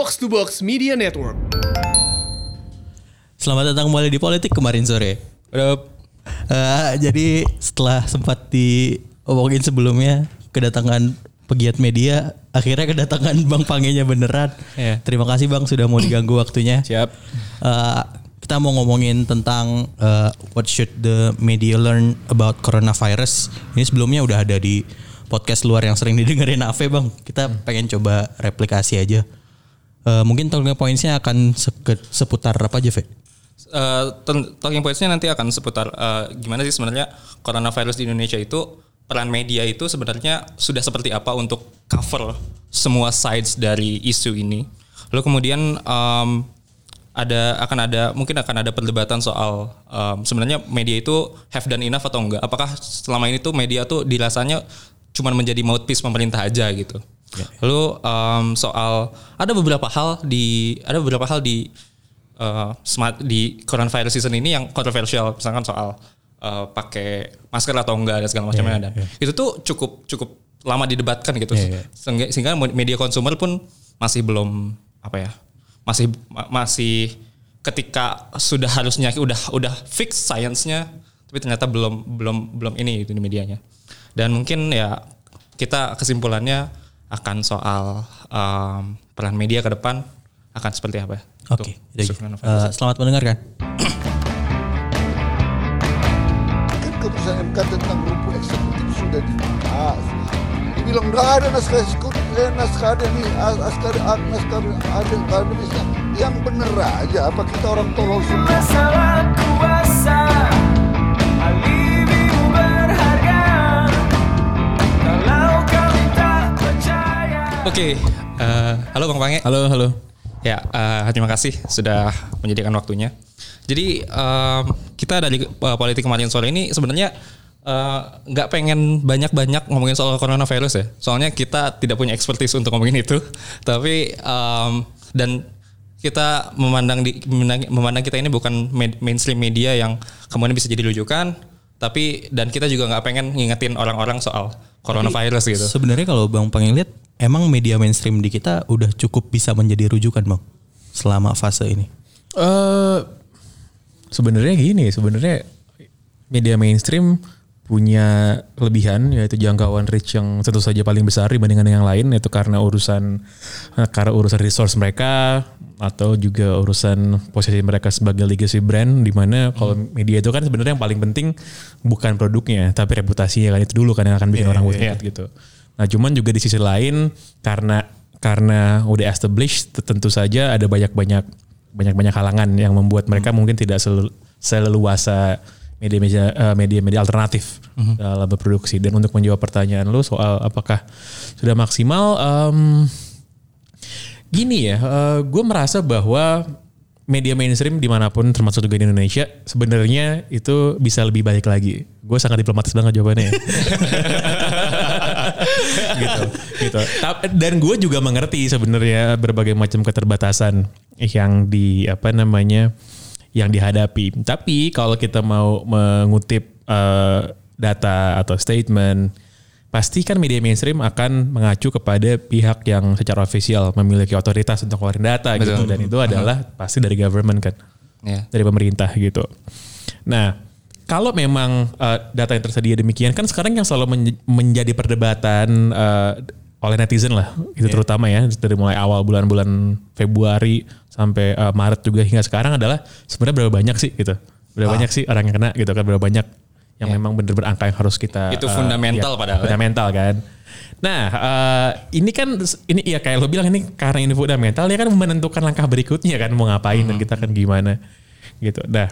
Box to Box Media Network. Selamat datang kembali di Politik kemarin sore. Udah Eh, jadi setelah sempat diomongin sebelumnya kedatangan pegiat media, akhirnya kedatangan Bang Pangenya beneran. Iya. Terima kasih Bang sudah mau diganggu waktunya. siap. Eh, kita mau ngomongin tentang eh, what should the media learn about coronavirus. Ini sebelumnya udah ada di podcast luar yang sering didengerin Ave bang. Kita pengen coba replikasi aja. Eh, mungkin talking pointsnya akan seke- seputar apa aja, Fe? Ten- talking points-nya nanti akan seputar eh, gimana sih sebenarnya coronavirus di Indonesia itu peran media itu sebenarnya sudah seperti apa untuk cover semua sides dari isu ini. Lalu kemudian em, ada akan ada mungkin akan ada perdebatan soal em, sebenarnya media itu have done enough atau enggak. Apakah selama ini tuh media tuh dirasanya cuman menjadi mouthpiece pemerintah aja gitu. Lalu em, soal ada beberapa hal di ada beberapa hal di uh, smart di coronavirus season ini yang kontroversial. Misalkan soal uh, pakai masker atau enggak dan segala macamnya dan itu tuh cukup cukup lama didebatkan gitu. Iya, iya. sehingga, sehingga media konsumer pun masih belum apa ya masih ma- masih ketika sudah harusnya udah udah fix science-nya tapi ternyata belum belum belum ini itu di medianya. Dan mungkin ya kita kesimpulannya akan soal um, peran media ke depan akan seperti apa Oke, untuk udah isu gitu. Eh, selamat mendengarkan. kan keputusan MK tentang rumput eksekutif sudah dibahas. Dibilang nggak ada naskah eksekutif, eh, naskah ada nih, as- naskah ada, naskah ada akademisnya. Yang bener aja, apa kita orang tolol semua? Oke, eh, halo Bang Pange. Halo, halo. Ya, eh, terima kasih sudah menyediakan waktunya. Jadi em, kita dari eh, politik kemarin sore ini sebenarnya nggak pengen banyak-banyak ngomongin soal coronavirus ya. Soalnya kita tidak punya expertise untuk ngomongin itu. Tapi em, dan kita memandang di memandang, memandang kita ini bukan med- mainstream media yang kemudian bisa jadi rujukan. Tapi dan kita juga nggak pengen ngingetin orang-orang soal coronavirus gitu. Sebenarnya kalau Bang Pangeng lihat, emang media mainstream di kita udah cukup bisa menjadi rujukan Bang selama fase ini. Eh sebenarnya gini, sebenarnya media mainstream punya kelebihan yaitu jangkauan reach yang tentu saja paling besar dibandingkan yang lain yaitu karena urusan eh, karena urusan resource mereka atau juga urusan posisi mereka sebagai legacy brand di mana kalau media itu kan sebenarnya yang paling penting bukan produknya tapi reputasinya kan itu dulu kan yang akan bikin orang worth it gitu. Nah, cuman juga di sisi lain karena karena udah established tentu saja ada banyak-banyak banyak-banyak halangan yang membuat mereka mungkin tidak sel- seleluasa media-media eh, media-media alternatif dalam berproduksi. Dan untuk menjawab pertanyaan lu soal apakah sudah maksimal em, gini ya gue merasa bahwa media mainstream di mana pun termasuk juga di Indonesia sebenarnya itu bisa lebih baik lagi. Gue sangat diplomatis banget jawabannya ya. gitu gitu. Dan gue juga mengerti sebenarnya berbagai macam keterbatasan yang di apa namanya yang dihadapi tapi kalau kita mau mengutip eh, data atau statement pasti kan media mainstream akan mengacu kepada pihak yang secara ofisial memiliki otoritas untuk ngeluarin data gitu Betul. dan itu adalah pasti dari government kan Ya. dari pemerintah gitu. Nah, kalau memang uh, data yang tersedia demikian kan sekarang yang selalu men- menjadi perdebatan uh, oleh netizen lah, itu terutama ya dari mulai awal bulan-bulan Februari sampai uh, Maret juga hingga sekarang adalah sebenarnya berapa banyak sih gitu, berapa banyak sih orang yang kena gitu kan, berapa banyak yang memang bener-bener angka yang harus kita Itu uh, fundamental ya, padahal ya. fundamental kan. Nah, eh, ini kan ini ya kayak lo bilang ini karena ini fundamental dia kan menentukan langkah berikutnya kan mau ngapain dan kita kan gimana gitu. Nah,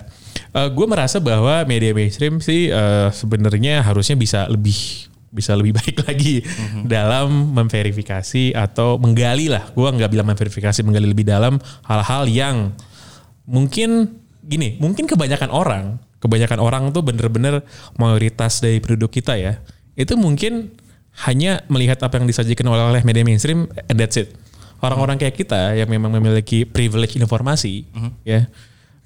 gue merasa bahwa media mainstream sih eh, sebenarnya harusnya bisa lebih bisa lebih baik lagi dalam memverifikasi atau menggali lah. Gue nggak bilang memverifikasi, menggali lebih dalam hal-hal yang mungkin gini, mungkin kebanyakan orang, kebanyakan orang tuh bener-bener mayoritas dari penduduk kita ya, itu mungkin hanya melihat apa yang disajikan oleh media mainstream and that's it. Orang-orang kayak kita yang memang memiliki privilege informasi, ya.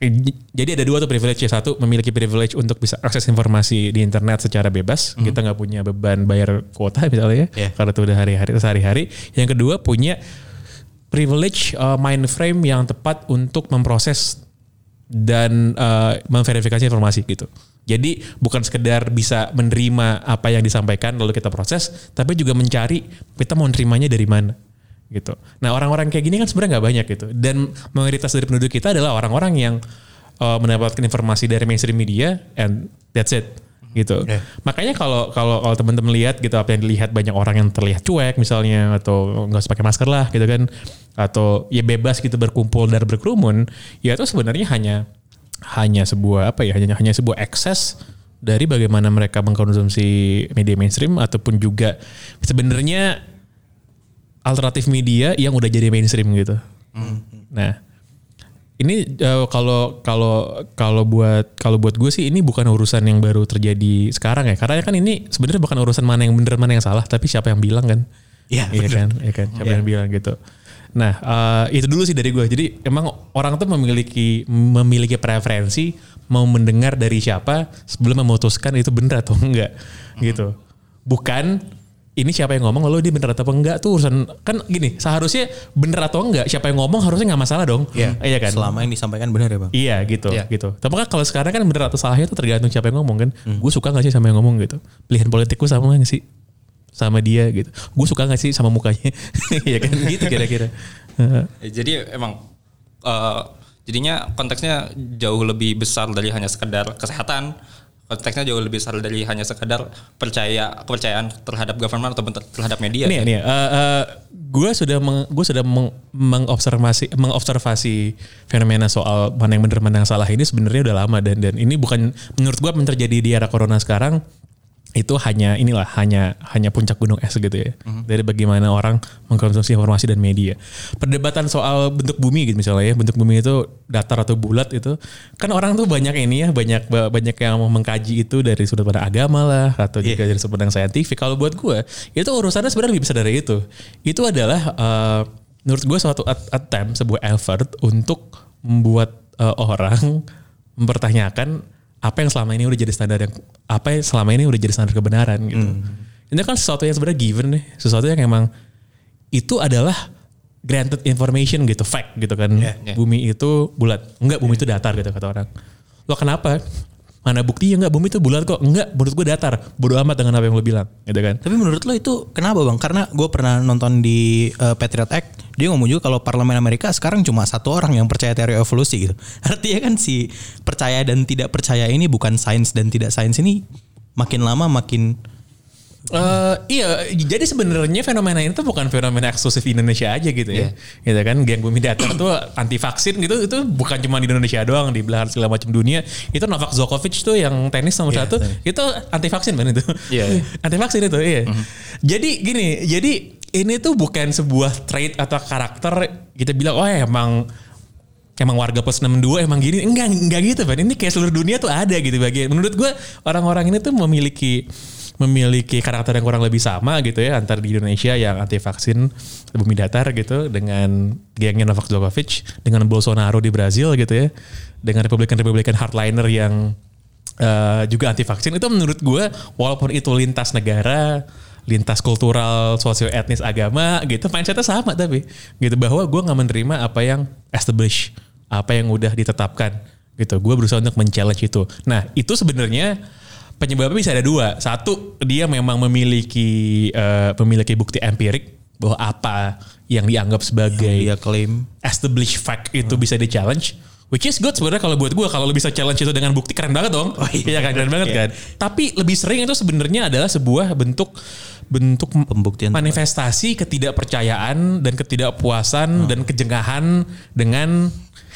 J- Jadi ada dua tuh privilege ya. Satu memiliki privilege untuk bisa akses informasi di internet secara bebas. Kita nggak punya beban bayar kuota misalnya ya. Iya. Karena itu udah hari-hari sehari-hari. Yang kedua punya privilege uh, mind frame yang tepat untuk memproses dan uh, memverifikasi informasi gitu. Jadi bukan sekedar bisa menerima apa yang disampaikan lalu kita proses, tapi juga mencari kita mau nerimanya dari mana gitu. Nah orang-orang kayak gini kan sebenarnya nggak banyak gitu. Dan mayoritas dari penduduk kita adalah orang-orang yang uh, mendapatkan informasi dari mainstream media and that's it gitu. Yeah. Makanya kalau kalau kalau teman-teman lihat gitu apa yang dilihat banyak orang yang terlihat cuek misalnya atau nggak usah pakai masker lah gitu kan atau ya bebas gitu berkumpul dan berkerumun ya itu sebenarnya hanya hanya sebuah apa ya hanya hanya sebuah ekses dari bagaimana mereka mengkonsumsi media mainstream ataupun juga sebenarnya alternatif media yang udah jadi mainstream gitu. Nah, ini eh, kalau kalau kalau buat kalau buat gue sih ini bukan urusan yang baru terjadi sekarang ya. Karena kan ini sebenarnya bukan urusan mana yang benar mana yang salah, tapi siapa yang bilang kan? Iya, iya bener. kan, iya kan. Siapa yang bilang gitu. Nah, eh, itu dulu sih dari gue. Jadi emang orang tuh memiliki memiliki preferensi mau mendengar dari siapa sebelum memutuskan itu benar atau enggak gitu. Bukan ini siapa yang ngomong lalu dia bener atau enggak tuh urusan kan gini seharusnya bener atau enggak siapa yang ngomong harusnya nggak masalah dong Iya, iya kan Selama yang disampaikan benar ya bang. Iya gitu, Iya. gitu. Tapi kan kalau sekarang kan bener atau salahnya itu tergantung siapa yang ngomong kan. Hmm. Gue suka gak sih sama yang ngomong gitu. Pilihan politikku sama gak sih sama dia gitu. Gue suka gak sih sama mukanya. Iya kan gitu kira-kira. Ya, Jadi emang eh, jadinya konteksnya jauh lebih besar dari hanya sekedar kesehatan. Konteksnya jauh lebih besar dari hanya sekedar percaya kepercayaan terhadap government atau terhadap media. Ini ya, nih, gue sudah meng, gue sudah meng- mengobservasi mengobservasi fenomena soal mana yang benar mana yang salah ini sebenarnya udah lama dan dan ini bukan menurut gue yang terjadi di era corona sekarang itu hanya inilah hanya hanya puncak gunung es gitu ya. Dari bagaimana orang mengkonsumsi informasi dan media. Perdebatan soal bentuk bumi gitu misalnya ya bentuk bumi itu datar atau bulat itu kan orang tuh banyak ini ya banyak banyak yang mengkaji itu dari sudut pandang agama lah atau juga dari sudut pandang saintifik. Kalau buat gue itu urusannya sebenarnya lebih besar dari itu. Itu adalah eh, menurut gue suatu at- attempt sebuah effort untuk membuat eh, orang mempertanyakan apa yang selama ini udah jadi standar yang apa yang selama ini udah jadi standar kebenaran gitu. Ini kan sesuatu yang sebenarnya given nih, sesuatu yang emang itu adalah granted information gitu, fact gitu kan. Yeah, yeah. Bumi itu bulat. Enggak, bumi itu datar gitu kata orang. Lo kenapa? Mana buktinya enggak bumi itu bulat kok? Enggak, menurut gue datar. Bodoh amat dengan apa yang lo bilang, gitu kan. Tapi menurut lo itu kenapa bang? Karena gue pernah nonton di uh, Patriot Act, dia ngomong juga kalau parlemen Amerika sekarang cuma satu orang yang percaya teori evolusi gitu. Artinya kan si percaya dan tidak percaya ini bukan sains dan tidak sains ini makin lama makin Eh, iya, jadi sebenarnya fenomena ini tuh bukan fenomena eksklusif di Indonesia aja gitu ya. Gitu kan, geng bumi datar tuh anti vaksin gitu itu bukan cuma di Indonesia doang di belahan segala macam dunia. Itu Novak Djokovic tuh yang tenis nomor Iya, satu tenis. itu anti vaksin kan itu. Iya, iya. anti vaksin itu, iya. Jadi gini, jadi ini tuh bukan sebuah trait atau karakter kita bilang oh emang emang warga plus 62 emang gini enggak enggak gitu kan ini kayak seluruh dunia tuh ada gitu bagian menurut gue orang-orang ini tuh memiliki memiliki karakter yang kurang lebih sama gitu ya antar di Indonesia yang anti vaksin bumi datar gitu dengan gengnya Novak Djokovic dengan Bolsonaro di Brazil gitu ya dengan Republikan-Republikan hardliner yang eh, juga anti vaksin itu menurut gue walaupun itu lintas negara lintas kultural, sosio etnis, agama gitu mindsetnya sama tapi gitu bahwa gue nggak menerima apa yang established, apa yang udah ditetapkan gitu. Gue berusaha untuk men-challenge itu. Nah itu sebenarnya penyebabnya bisa ada dua. Satu dia memang memiliki eh, memiliki bukti empirik bahwa apa yang dianggap sebagai dia klaim established fact itu bisa di challenge which is good sebenarnya kalau buat gue kalau lo bisa challenge itu dengan bukti keren banget dong Oh, iya. iya kan keren banget Iya. kan tapi lebih sering itu sebenarnya adalah sebuah bentuk bentuk Pembuktian. manifestasi ketidakpercayaan dan ketidakpuasan dan kejengahan dengan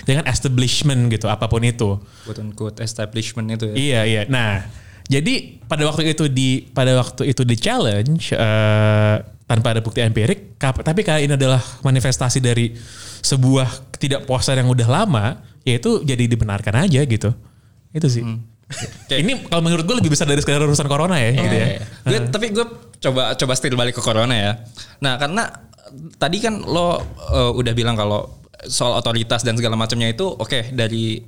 dengan establishment gitu apa pun itu quote unquote establishment itu ya. Iya iya. Nah, jadi pada waktu itu di pada waktu itu di challenge eh, tanpa ada bukti empirik, tapi kali ini adalah manifestasi dari sebuah ketidakpuasan yang udah lama, yaitu jadi dibenarkan aja gitu. Itu sih. Kayak- Ini kalau menurut gue lebih besar dari sekedar urusan corona ya, gitu ya. Gue tapi gue coba coba still balik ke corona ya. Nah karena tadi kan lo uh, udah bilang kalau soal otoritas dan segala macamnya itu oke dari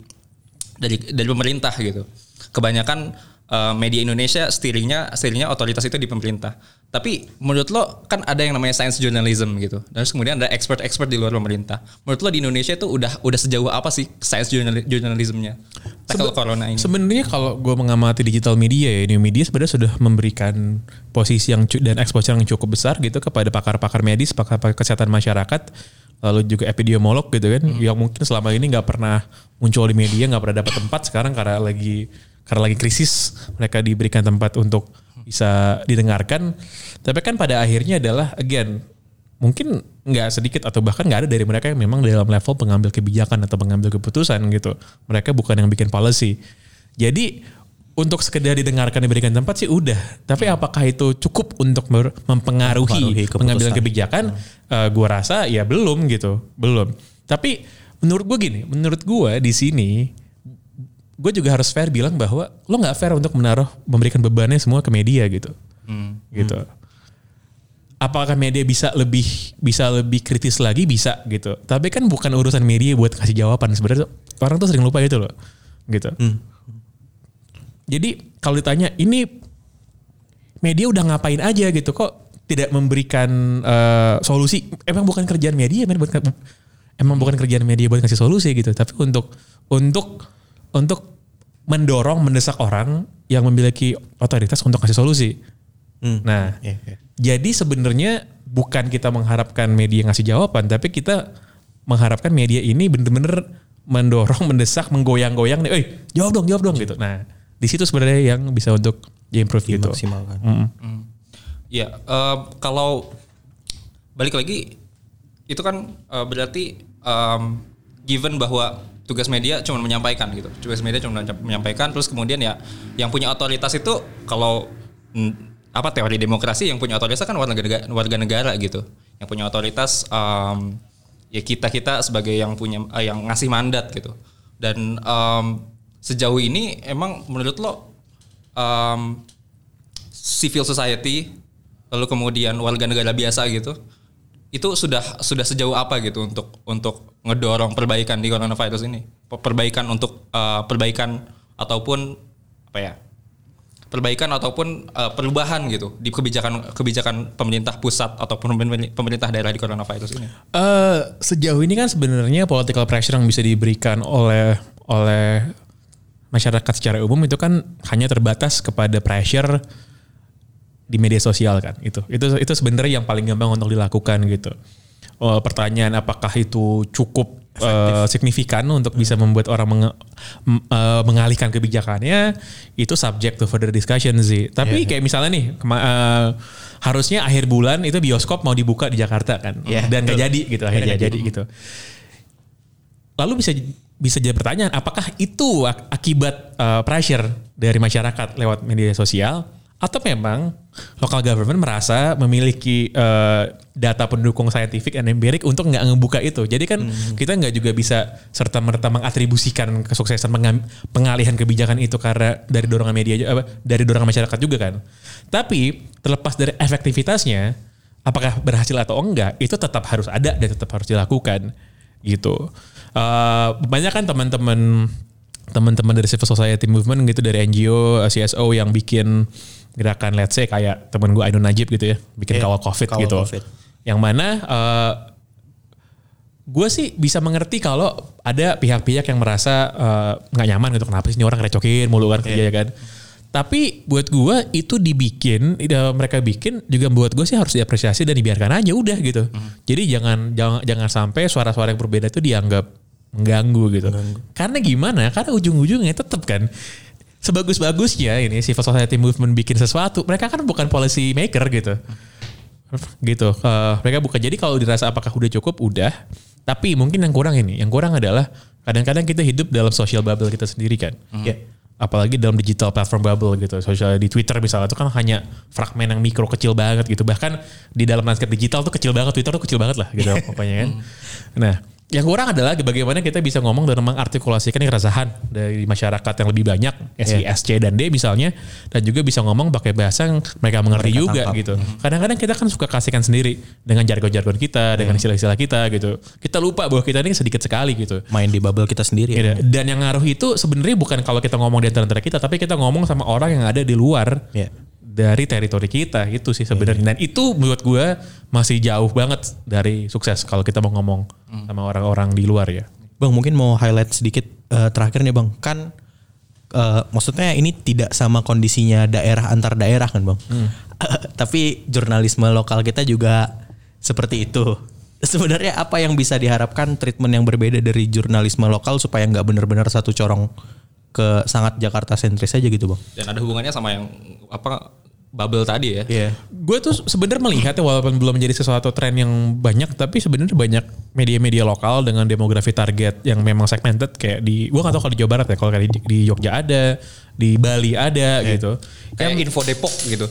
dari dari pemerintah gitu. Kebanyakan eh, media Indonesia steeringnya steeringnya otoritas itu di pemerintah. Tapi menurut lo kan ada yang namanya science journalism gitu. Dan terus kemudian ada expert-expert di luar pemerintah. Menurut lo di Indonesia itu udah udah sejauh apa sih science journal- journalismnya? Tackle corona ini. Sebenarnya kalau gue mengamati digital media ya, new media sebenarnya sudah memberikan posisi yang dan exposure yang cukup besar gitu kepada pakar-pakar medis, pakar-pakar kesehatan masyarakat, lalu juga epidemiolog gitu kan, yang mungkin selama ini nggak pernah muncul di media, nggak pernah dapat tempat sekarang karena lagi karena lagi krisis mereka diberikan tempat untuk bisa didengarkan. Tapi kan pada akhirnya adalah again mungkin nggak sedikit atau bahkan nggak ada dari mereka yang memang dalam level pengambil kebijakan atau pengambil keputusan gitu. Mereka bukan yang bikin policy. Jadi untuk sekedar didengarkan diberikan tempat sih udah. Tapi apakah itu cukup untuk mempengaruhi Mempengaruhi pengambilan kebijakan? Eh, gua rasa ya belum gitu, belum. Tapi menurut gue gini, menurut gue di sini gue juga harus fair bilang bahwa lo nggak fair untuk menaruh memberikan bebannya semua ke media gitu, gitu. Apakah media bisa lebih bisa lebih kritis lagi? Bisa gitu. Tapi kan bukan urusan media buat kasih jawaban. Sebenarnya orang tuh sering lupa itu loh, gitu. Jadi kalau ditanya ini media udah ngapain aja? gitu. Kok tidak memberikan eh, solusi? Emang bukan kerjaan media men bukan emang bukan kerjaan media buat kasih solusi gitu. Tapi untuk untuk untuk mendorong mendesak orang yang memiliki otoritas untuk kasih solusi. Nah Iya, iya. jadi sebenarnya bukan kita mengharapkan media ngasih jawaban tapi kita mengharapkan media ini bener-bener mendorong mendesak menggoyang-goyang nih, eh jawab dong jawab dong gitu. Nah di situ sebenarnya yang bisa untuk diimprove gitu. Dimaksimalkan. Mm. Ya, eh, kalau balik lagi itu kan eh, berarti em, given bahwa tugas media cuma menyampaikan gitu. Tugas media cuma menyampaikan terus kemudian ya yang punya otoritas itu kalau apa teori demokrasi yang punya otoritas kan warga negara, warga negara gitu. Yang punya otoritas em, ya kita-kita sebagai yang punya eh, yang ngasih mandat gitu. Dan em, sejauh ini emang menurut lo em, civil society lalu kemudian warga negara biasa gitu itu sudah sudah sejauh apa gitu untuk untuk ngedorong perbaikan di coronavirus ini? Per- perbaikan untuk eh, perbaikan ataupun apa ya? Perbaikan ataupun eh, perubahan gitu di kebijakan kebijakan pemerintah pusat ataupun pemer- pemerintah daerah di coronavirus ini? Eh, sejauh ini kan sebenarnya political pressure yang bisa diberikan oleh oleh masyarakat secara umum itu kan hanya terbatas kepada pressure di media sosial kan itu itu itu sebenarnya yang paling gampang untuk dilakukan gitu. Oh, pertanyaan apakah itu cukup eh, signifikan untuk bisa membuat orang menge- eh, mengalihkan kebijakannya? Itu subject to further discussion sih. Tapi kayak misalnya nih eh, harusnya akhir bulan itu bioskop mau dibuka di Jakarta kan Iya, dan betul. jadi gitu. Akhirnya nggak jadi. gitu. Lalu bisa bisa jadi pertanyaan apakah itu ak- akibat uh, pressure dari masyarakat lewat media sosial atau memang local government merasa memiliki uh, data pendukung scientific and empirik untuk nggak ngebuka itu? Jadi kan kita nggak juga bisa serta merta mengatribusikan kesuksesan pengalihan kebijakan itu karena dari dorongan media apa, dari dorongan masyarakat juga kan? Tapi terlepas dari efektivitasnya apakah berhasil atau enggak itu tetap harus ada dan tetap harus dilakukan gitu. Eh, banyak kan teman-teman teman-teman dari civil society movement gitu dari NGO, eh, CSO yang bikin gerakan let's say kayak temen gue Ainun Najib gitu ya, bikin Iya, kawal covid kawal gitu. COVID. Yang mana eh, gue sih bisa mengerti kalau ada pihak-pihak yang merasa eh, nggak nyaman gitu kenapa sih ini orang recokin mulu kan kerja ya kan. Tapi buat gue itu dibikin, mereka bikin juga buat gue sih harus diapresiasi dan dibiarkan aja udah gitu. Jadi jangan jangan jangan sampai suara-suara yang berbeda itu dianggap mengganggu gitu. Karena gimana? Karena ujung-ujungnya tetap kan sebagus-bagusnya ini civil society movement bikin sesuatu, mereka kan bukan policy maker gitu gitu. Eh, mereka bukan jadi kalau dirasa apakah udah cukup udah. Tapi mungkin yang kurang ini, yang kurang adalah kadang-kadang kita hidup dalam social bubble kita sendiri kan. Ya. Apalagi dalam digital platform bubble gitu. Sosial di Twitter misalnya itu kan hanya fragmen yang mikro kecil banget gitu. Bahkan di dalam landscape digital tuh kecil banget, Twitter tuh kecil banget lah gitu pokoknya kan. Nah, yang kurang adalah bagaimana kita bisa ngomong dan mengartikulasikan keresahan dari masyarakat yang lebih banyak Iya. SC dan D misalnya dan juga bisa ngomong pakai bahasa yang mereka mengerti Mereka juga tangkap. gitu. Kadang-kadang kita kan suka kasihkan sendiri dengan jargon-jargon kita, dengan Iya. istilah-istilah kita gitu. Kita lupa bahwa kita ini sedikit sekali gitu. Main di bubble kita sendiri. Gitu. Dan yang ngaruh itu sebenarnya bukan kalau kita ngomong di antara kita, tapi kita ngomong sama orang yang ada di luar Iya. Dari teritori kita itu sih sebenarnya. Dan itu menurut gue masih jauh banget dari sukses kalau kita mau ngomong sama orang-orang di luar ya. Bang mungkin mau highlight sedikit eh, terakhir nih bang. Kan eh, maksudnya ini tidak sama kondisinya daerah antar daerah kan bang. Tapi jurnalisme lokal kita juga seperti itu. Sebenarnya apa yang bisa diharapkan treatment yang berbeda dari jurnalisme lokal supaya nggak benar-benar satu corong ke sangat Jakarta sentris aja gitu bang. Dan ada hubungannya sama yang apa bubble tadi ya. Iya. Gue tuh sebenarnya melihatnya walaupun belum menjadi sesuatu tren yang banyak, tapi sebenarnya banyak media-media lokal dengan demografi target yang memang segmented kayak di, gue gak tahu kalau di Jawa Barat ya, kalau kayak di, di Jogja ada, di Bali ada gitu. Kayak info Depok gitu.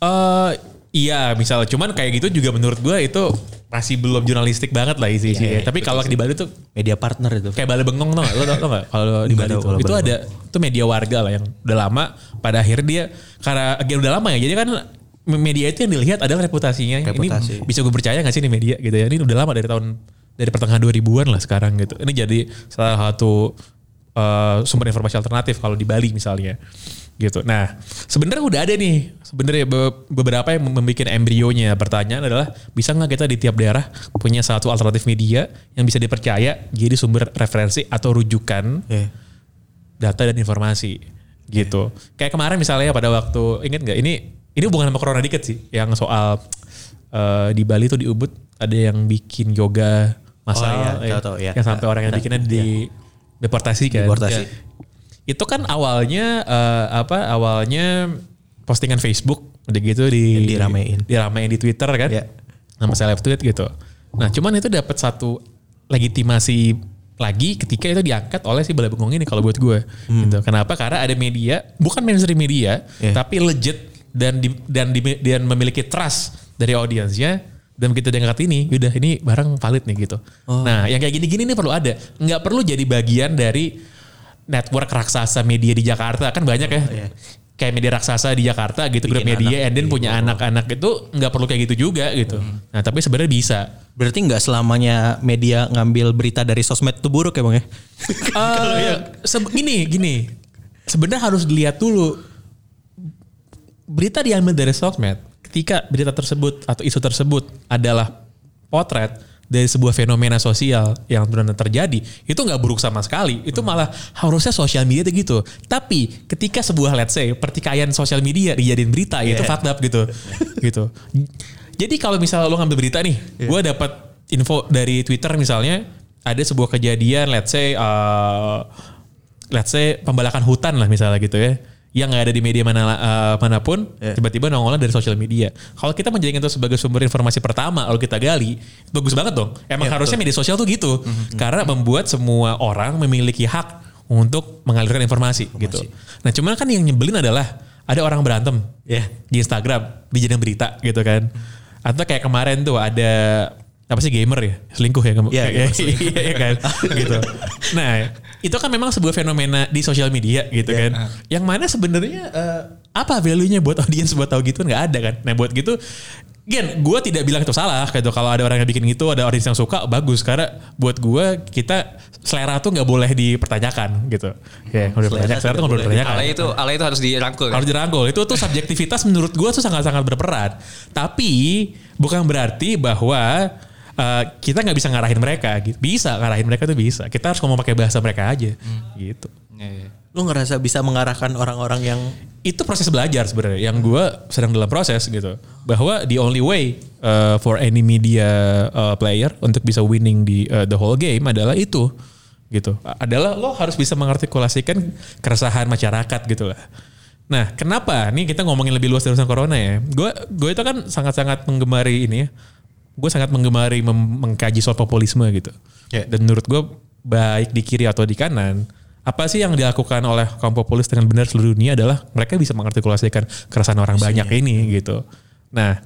Eh iya misalnya cuman kayak gitu juga menurut gue itu masih belum jurnalistik banget lah isi isinya. Tapi kalau di Bali tuh Media partner itu. kayak Bale Bengong tau gak? Lo tau, gak? Kalau di Bali tahu itu. ada, itu media warga lah yang udah lama. Pada akhirnya dia, karena agak udah lama ya. Jadi kan media itu yang dilihat adalah reputasinya. Reputasi. Ini bisa gue percaya gak sih ini media gitu ya. Ini udah lama dari tahun, dari pertengahan 2000-an lah sekarang gitu. Ini jadi salah satu eh, sumber informasi alternatif kalau di Bali misalnya gitu. Nah, sebenarnya udah ada nih sebenarnya be- beberapa yang membuat embrionya. Pertanyaan adalah bisa nggak kita di tiap daerah punya satu alternatif media yang bisa dipercaya jadi sumber referensi atau rujukan Iya. data dan informasi gitu. Kayak kemarin misalnya pada waktu inget nggak ini ini hubungan sama corona dikit sih yang soal eh, di Bali tuh di Ubud ada yang bikin yoga masal Oh, iya, ya, tahu-tahu, iya. yang sampai orang yang bikinnya di deportasi kan. Deportasi. Ya. Itu kan awalnya eh, apa awalnya postingan Facebook udah gitu di Diramein. diramein di Twitter kan. Iya. Nama seleb tweet gitu. Nah, cuman itu dapat satu legitimasi lagi ketika itu diangkat oleh si Bala Bengong ini kalau buat gue. Gitu. Kenapa? Karena ada media, bukan mainstream media, Iya. tapi legit dan di, dan di, dan memiliki trust dari audiensnya dan begitu dia ngangkat ini, udah ini barang valid nih gitu. Nah, yang kayak gini-gini nih perlu ada. Nggak perlu jadi bagian dari network raksasa media di Jakarta kan banyak ya. Kayak media raksasa di Jakarta gitu, grup Bikin media, anak and then gitu. punya anak-anak itu nggak perlu kayak gitu juga gitu. Nah, tapi sebenarnya bisa. Berarti nggak selamanya media ngambil berita dari sosmed itu buruk ya bang ya? Eh, sebe- gini, gini. Sebenarnya harus dilihat dulu berita diambil dari sosmed. Ketika berita tersebut atau isu tersebut adalah potret dari sebuah fenomena sosial yang benar-benar terjadi, itu nggak buruk sama sekali. Itu malah harusnya sosial media itu gitu. Tapi ketika sebuah let's say pertikaian sosial media dijadiin berita, ya itu Yeah. fucked up gitu. gitu. Jadi kalau misalnya lo ngambil berita nih, gue dapat info dari Twitter misalnya ada sebuah kejadian, let's say, uh, let's say pembalakan hutan lah misalnya gitu ya, yang nggak ada di media mana uh, mana pun, Yeah. tiba-tiba nongolnya dari sosial media. Kalau kita menjadikan itu sebagai sumber informasi pertama, lalu kita gali, bagus banget dong. Emang Iya, harusnya media sosial tuh gitu, karena membuat semua orang memiliki hak untuk mengalirkan informasi, gitu. Nah cuman kan yang nyebelin adalah ada orang berantem Iya. di Instagram dijadiin berita gitu kan. Atau kayak kemarin tuh ada apa sih gamer ya selingkuh ya Iya, gamer selingkuh. iya kan gitu nah itu kan memang sebuah fenomena di sosial media gitu Iya. kan yang mana sebenarnya eh, apa value-nya buat audiens buat tahu gitu nggak ada kan nah buat gitu Gen, gue tidak bilang itu salah gitu. Kalau ada orang yang bikin gitu, ada audiens yang suka, bagus. Karena buat gue, kita selera tuh nggak boleh dipertanyakan gitu. Ya, kalau dipertanyakan, selera tuh nggak boleh dipertanyakan. Alay itu alay itu harus dirangkul. kan? Harus dirangkul. Itu tuh subjektivitas menurut gue tuh sangat-sangat berperan. Tapi bukan berarti bahwa uh, kita nggak bisa ngarahin mereka. gitu. Bisa ngarahin mereka tuh bisa. Kita harus ngomong pakai bahasa mereka aja. Gitu. Iya, iya. Lu ngerasa bisa mengarahkan orang-orang yang Itu proses belajar sebenarnya. Yang gue sedang dalam proses gitu. Bahwa the only way uh, for any media uh, player untuk bisa winning di uh, the whole game adalah itu gitu. Adalah lo harus bisa mengartikulasikan keresahan masyarakat gitu lah. Nah, kenapa? Nih kita ngomongin lebih luas dari urusan corona ya. Gue gue itu kan sangat-sangat menggemari ini ya. Gue sangat menggemari mem- mengkaji soal populisme gitu. Ya. Dan menurut gue baik di kiri atau di kanan, apa sih yang dilakukan oleh kaum populis dengan benar seluruh dunia adalah mereka bisa mengartikulasikan keresahan orang banyak ini gitu. Nah,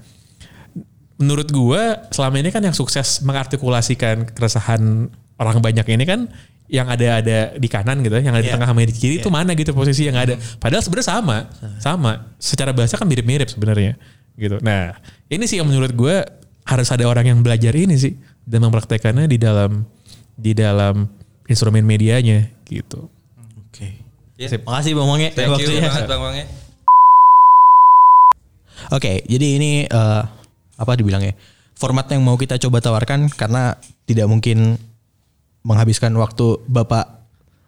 menurut gua selama ini kan yang sukses mengartikulasikan keresahan orang banyak ini kan yang ada ada di kanan gitu, yang ada di Iya. tengah sama di kiri itu mana gitu posisi yang ada. Padahal sebenarnya sama, sama. Secara bahasa kan mirip-mirip sebenarnya gitu. Nah, ini sih yang menurut gua harus ada orang yang belajar ini sih dan mempraktekannya di dalam di dalam instrumen medianya gitu. Oke. Ya. Sip. Makasih Bang Wange Thank you banget Bang Wange. Oke, jadi ini eh, apa dibilangnya? Format yang mau kita coba tawarkan karena tidak mungkin menghabiskan waktu Bapak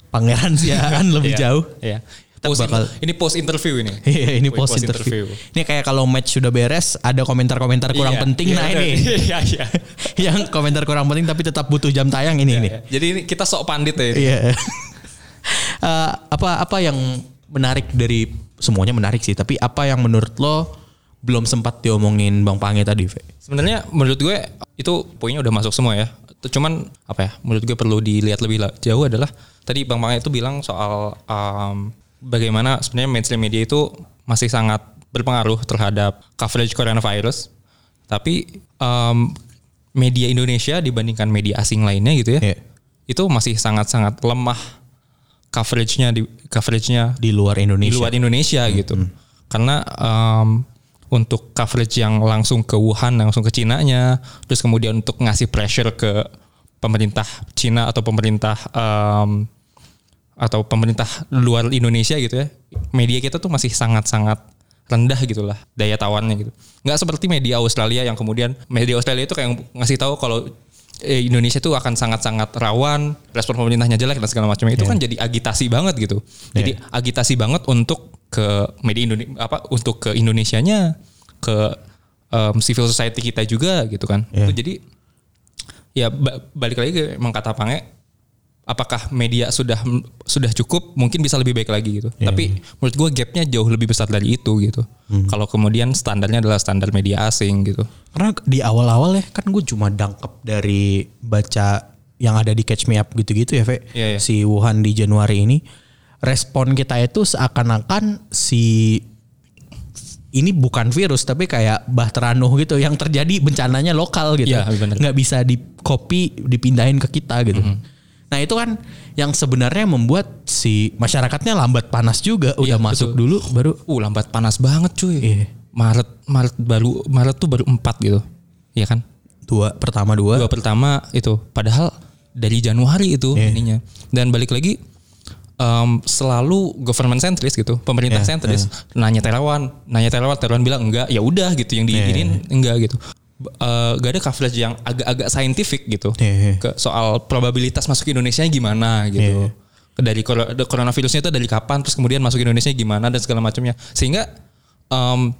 Pangeran Siaan lebih Iya. jauh. Iya. Kita Post bakal ini post interview ini. Iya, ini Post post interview. interview. Ini kayak kalau match sudah beres, ada komentar-komentar kurang Iya, penting. iya, nah ada. ini, Iya, iya. yang komentar kurang penting tapi tetap butuh jam tayang ini ini. Iya. Jadi ini kita sok pandit ya. ini. Iya. Eh, apa apa yang menarik dari semuanya menarik sih, tapi apa yang menurut lo belum sempat diomongin Bang Pange tadi, Ve? Sebenarnya menurut gue itu poinnya udah masuk semua ya. Cuman apa ya? Menurut gue perlu dilihat lebih jauh adalah tadi Bang Pange itu bilang soal um, bagaimana sebenarnya mainstream media itu masih sangat berpengaruh terhadap coverage coronavirus. Tapi um, media Indonesia dibandingkan media asing lainnya gitu ya, Iya. itu masih sangat-sangat lemah coveragenya di coveragenya Di luar di Indonesia. luar Indonesia gitu. Karena um, untuk coverage yang langsung ke Wuhan, langsung ke Cina-nya, terus kemudian untuk ngasih pressure ke pemerintah Cina atau pemerintah um, atau pemerintah luar Indonesia gitu ya, media kita tuh masih sangat-sangat rendah gitulah daya tawarnya gitu. Nggak seperti media Australia yang kemudian media Australia itu kayak ngasih tahu kalau eh, Indonesia tuh akan sangat-sangat rawan, respon pemerintahnya jelek dan segala macamnya. Itu kan jadi agitasi banget gitu. Jadi agitasi banget untuk ke media Indonesia apa untuk ke Indonesianya, ke um, civil society kita juga gitu kan. Iya. Itu jadi ya ba- balik lagi ke emang kata Pange apakah media sudah sudah cukup mungkin bisa lebih baik lagi gitu tapi menurut gue gapnya jauh lebih besar dari itu gitu kalau kemudian standarnya adalah standar media asing gitu Karena di awal-awal ya kan gue cuma dangkep dari baca yang ada di Catch Me Up gitu-gitu ya, Ve. Iya, iya. Si Wuhan di Januari ini. Respon kita itu seakan-akan si ini bukan virus tapi kayak bahteranuh gitu yang terjadi bencananya lokal gitu. Iya, benar. Nggak bisa di copy dipindahin ke kita gitu. Mhm. Nah itu kan yang sebenarnya membuat si masyarakatnya lambat panas juga. Udah Iya, masuk betul. dulu baru uh lambat panas banget cuy. Iya. Maret Maret baru Maret tuh baru 4 gitu. Iya kan? Dua pertama dua, dua pertama itu. Padahal dari Januari itu Iya. ininya. Dan balik lagi em, selalu government sentris gitu pemerintah Iya, sentris. nanya Terawan nanya Terawan Terawan bilang enggak ya udah gitu yang Iya, diinin enggak gitu Eh, gak ada coverage yang agak-agak saintifik gitu Iya, iya. ke soal probabilitas masuk Indonesia gimana gitu Iya. dari cor- the coronavirusnya itu dari kapan terus kemudian masuk Indonesia gimana dan segala macamnya sehingga em,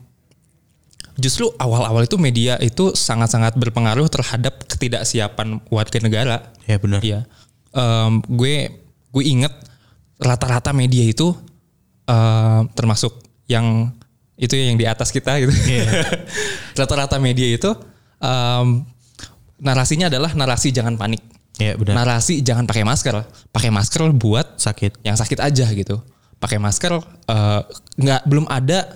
justru awal-awal itu media itu sangat-sangat berpengaruh terhadap ketidaksiapan warga negara. Ya, benar. Iya. Em, gue gue inget rata-rata media itu em, termasuk yang itu ya yang di atas kita gitu. rata-rata media itu em, narasinya adalah narasi jangan panik. Iya, benar. Narasi jangan pakai masker. Pakai masker buat sakit yang sakit aja gitu. Pakai masker eh, nggak belum ada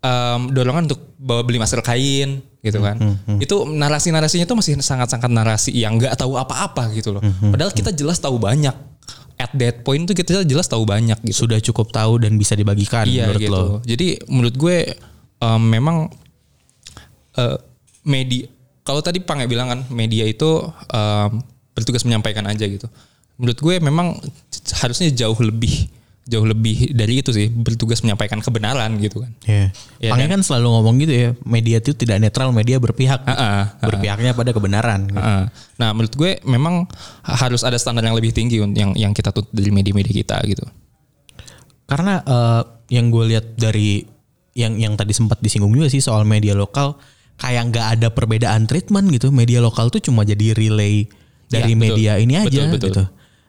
em, dorongan untuk bawa beli masker kain gitu kan. Itu narasi-narasinya itu masih sangat-sangat narasi yang nggak tahu apa-apa gitu loh. Padahal kita jelas tahu banyak. At that point tuh kita jelas tahu banyak gitu. sudah cukup tahu dan bisa dibagikan Iya menurut gitu. lo. Jadi menurut gue em, memang eh, media kalau tadi Pange bilang kan media itu em, bertugas menyampaikan aja gitu. Menurut gue memang harusnya jauh lebih jauh lebih dari itu sih bertugas menyampaikan kebenaran gitu kan. Iya. Iya Pange kan selalu ngomong gitu ya, media itu tidak netral, media berpihak. Ah, ah, ah. Berpihaknya pada kebenaran. gitu. Heeh. Nah menurut gue memang harus ada standar yang lebih tinggi yang yang kita tuntut dari media-media kita gitu. Karena eh, yang gue lihat dari yang yang tadi sempat disinggung juga sih soal media lokal, kayak nggak ada perbedaan treatment gitu. Media lokal tuh cuma jadi relay dari Iya, betul. media ini aja Betul, betul. gitu.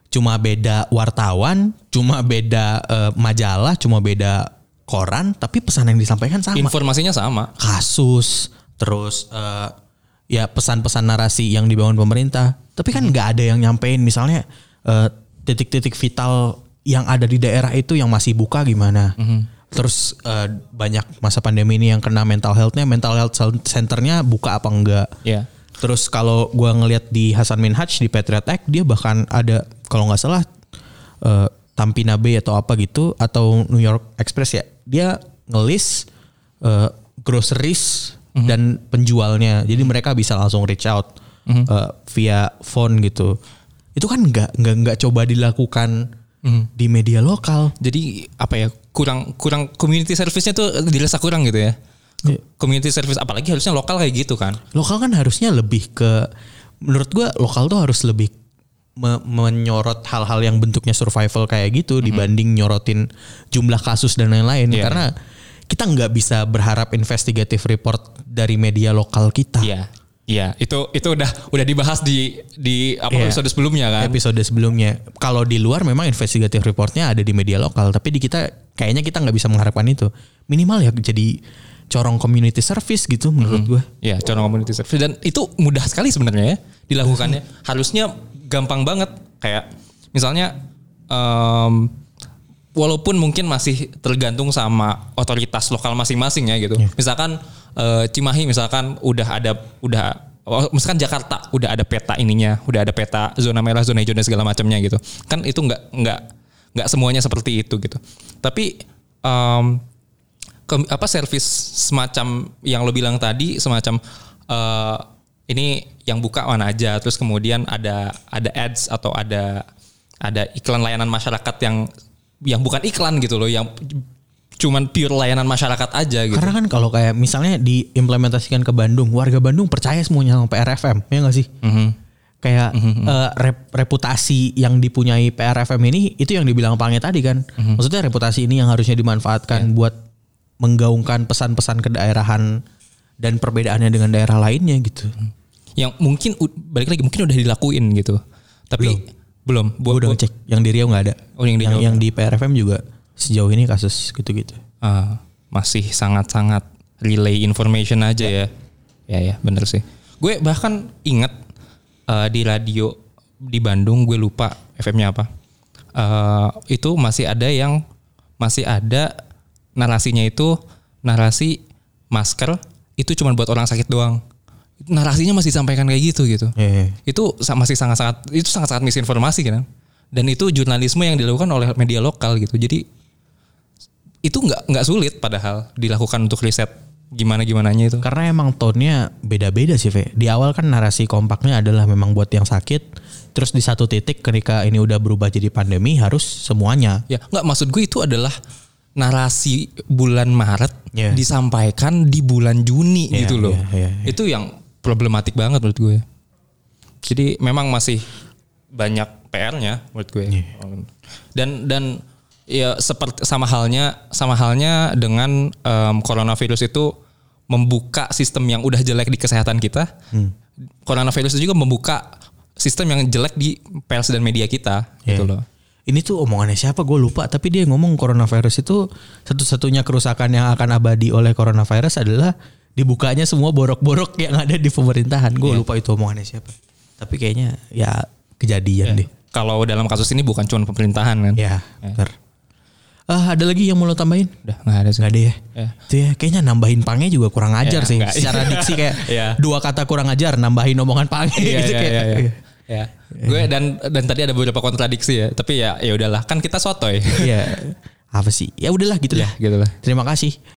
Cuma beda wartawan, cuma beda eh, majalah, cuma beda koran, tapi pesan yang disampaikan sama. Informasinya sama. kasus terus eh, ya pesan-pesan narasi yang dibangun pemerintah tapi kan nggak ada yang nyampein misalnya eh, titik-titik vital yang ada di daerah itu yang masih buka gimana Terus eh, banyak masa pandemi ini yang kena mental healthnya, mental health centernya buka apa enggak? Iya. Terus kalau gua ngelihat di Hasan Minhaj di Patriot Act dia bahkan ada kalau nggak salah eh, Tampina Bay atau apa gitu atau New York Express ya dia ngelis eh, groceries dan penjualnya. Jadi mereka bisa langsung reach out eh, via phone gitu. Itu kan nggak nggak nggak coba dilakukan di media lokal. Jadi apa ya kurang kurang community service-nya tuh dirasa kurang gitu ya. Iya. Community service apalagi harusnya lokal kayak gitu kan. lokal kan harusnya lebih ke menurut gua lokal tuh harus lebih me- menyorot hal-hal yang bentuknya survival kayak gitu dibanding nyorotin jumlah kasus dan lain-lain Iya. karena kita nggak bisa berharap investigative report dari media lokal kita Iya. Iya, itu itu udah udah dibahas di di apa Iya. episode sebelumnya kan. episode sebelumnya kalau di luar memang investigative reportnya ada di media lokal tapi di kita kayaknya kita nggak bisa mengharapkan itu minimal ya jadi corong community service gitu menurut gua Iya, corong community service dan itu mudah sekali sebenarnya ya dilakukannya. Harusnya gampang banget kayak misalnya em, walaupun mungkin masih tergantung sama otoritas lokal masing-masing ya gitu. Misalkan eh, Cimahi misalkan udah ada udah oh, misalkan Jakarta udah ada peta ininya, udah ada peta zona merah, zona hijau dan segala macamnya gitu. Kan itu nggak nggak nggak semuanya seperti itu gitu. Tapi em, ke- apa service semacam yang lo bilang tadi semacam eh, ini yang buka mana aja terus kemudian ada ada ads atau ada ada iklan layanan masyarakat yang yang bukan iklan gitu loh yang cuman pure layanan masyarakat aja gitu. Karena kan kalau kayak misalnya diimplementasikan ke Bandung, warga Bandung percaya semuanya sama PRFM, ya nggak sih? Kayak eh, rep- reputasi yang dipunyai PRFM ini itu yang dibilang Pange tadi kan. Maksudnya reputasi ini yang harusnya dimanfaatkan buat menggaungkan pesan-pesan kedaerahan dan perbedaannya dengan daerah lainnya gitu. Yang mungkin balik lagi mungkin udah dilakuin gitu. Tapi belum. Gue udah ngecek yang di Riau nggak ada. Oh, yang di yang, yang di PRFM juga sejauh ini kasus gitu-gitu. Ah, masih sangat-sangat relay information aja ya. Ya ya, bener sih. Gue bahkan inget eh, di radio di Bandung, gue lupa FM-nya apa. Eh, itu masih ada yang masih ada narasinya itu narasi masker itu cuma buat orang sakit doang. Narasinya masih disampaikan kayak gitu gitu. Iya, iya. Itu masih sangat-sangat itu sangat-sangat misinformasi kan. Dan itu jurnalisme yang dilakukan oleh media lokal gitu. Jadi itu nggak nggak sulit padahal dilakukan untuk riset gimana gimananya itu. Karena emang tone-nya beda-beda sih, Ve. Di awal kan narasi kompaknya adalah memang buat yang sakit. Terus di satu titik ketika ini udah berubah jadi pandemi harus semuanya. Ya nggak maksud gue itu adalah narasi bulan Maret Iya. disampaikan di bulan Juni Iya, gitu loh. iya, iya, iya. Itu yang problematik banget menurut gue. Jadi memang masih banyak PR-nya menurut gue. Iya. Dan dan ya seperti sama halnya sama halnya dengan em, coronavirus itu membuka sistem yang udah jelek di kesehatan kita. Hmm. Coronavirus itu juga membuka sistem yang jelek di pers dan media kita gitu Iya. loh. Ini tuh omongannya siapa gue lupa tapi dia ngomong coronavirus itu satu-satunya kerusakan yang akan abadi oleh coronavirus adalah dibukanya semua borok-borok yang ada di pemerintahan. Gue lupa itu omongannya siapa. Tapi kayaknya ya kejadian deh. Kalau dalam kasus ini bukan cuma pemerintahan kan? Ya, bener. Ah, ada lagi yang mau lo tambahin? Udah nggak ada sih. Gak ada ya? Ya. Itu ya kayaknya nambahin pange juga kurang ajar Ya, sih. nggak. Secara diksi kayak Ya. dua kata kurang ajar nambahin omongan pange Iya, gitu iya, kayak. iya, iya. Ya. Gue dan dan tadi ada beberapa kontradiksi ya, tapi ya ya udahlah kan kita sotoy. Iya. Apa sih? Ya udahlah gitu ya, lah. gitu lah. Terima kasih.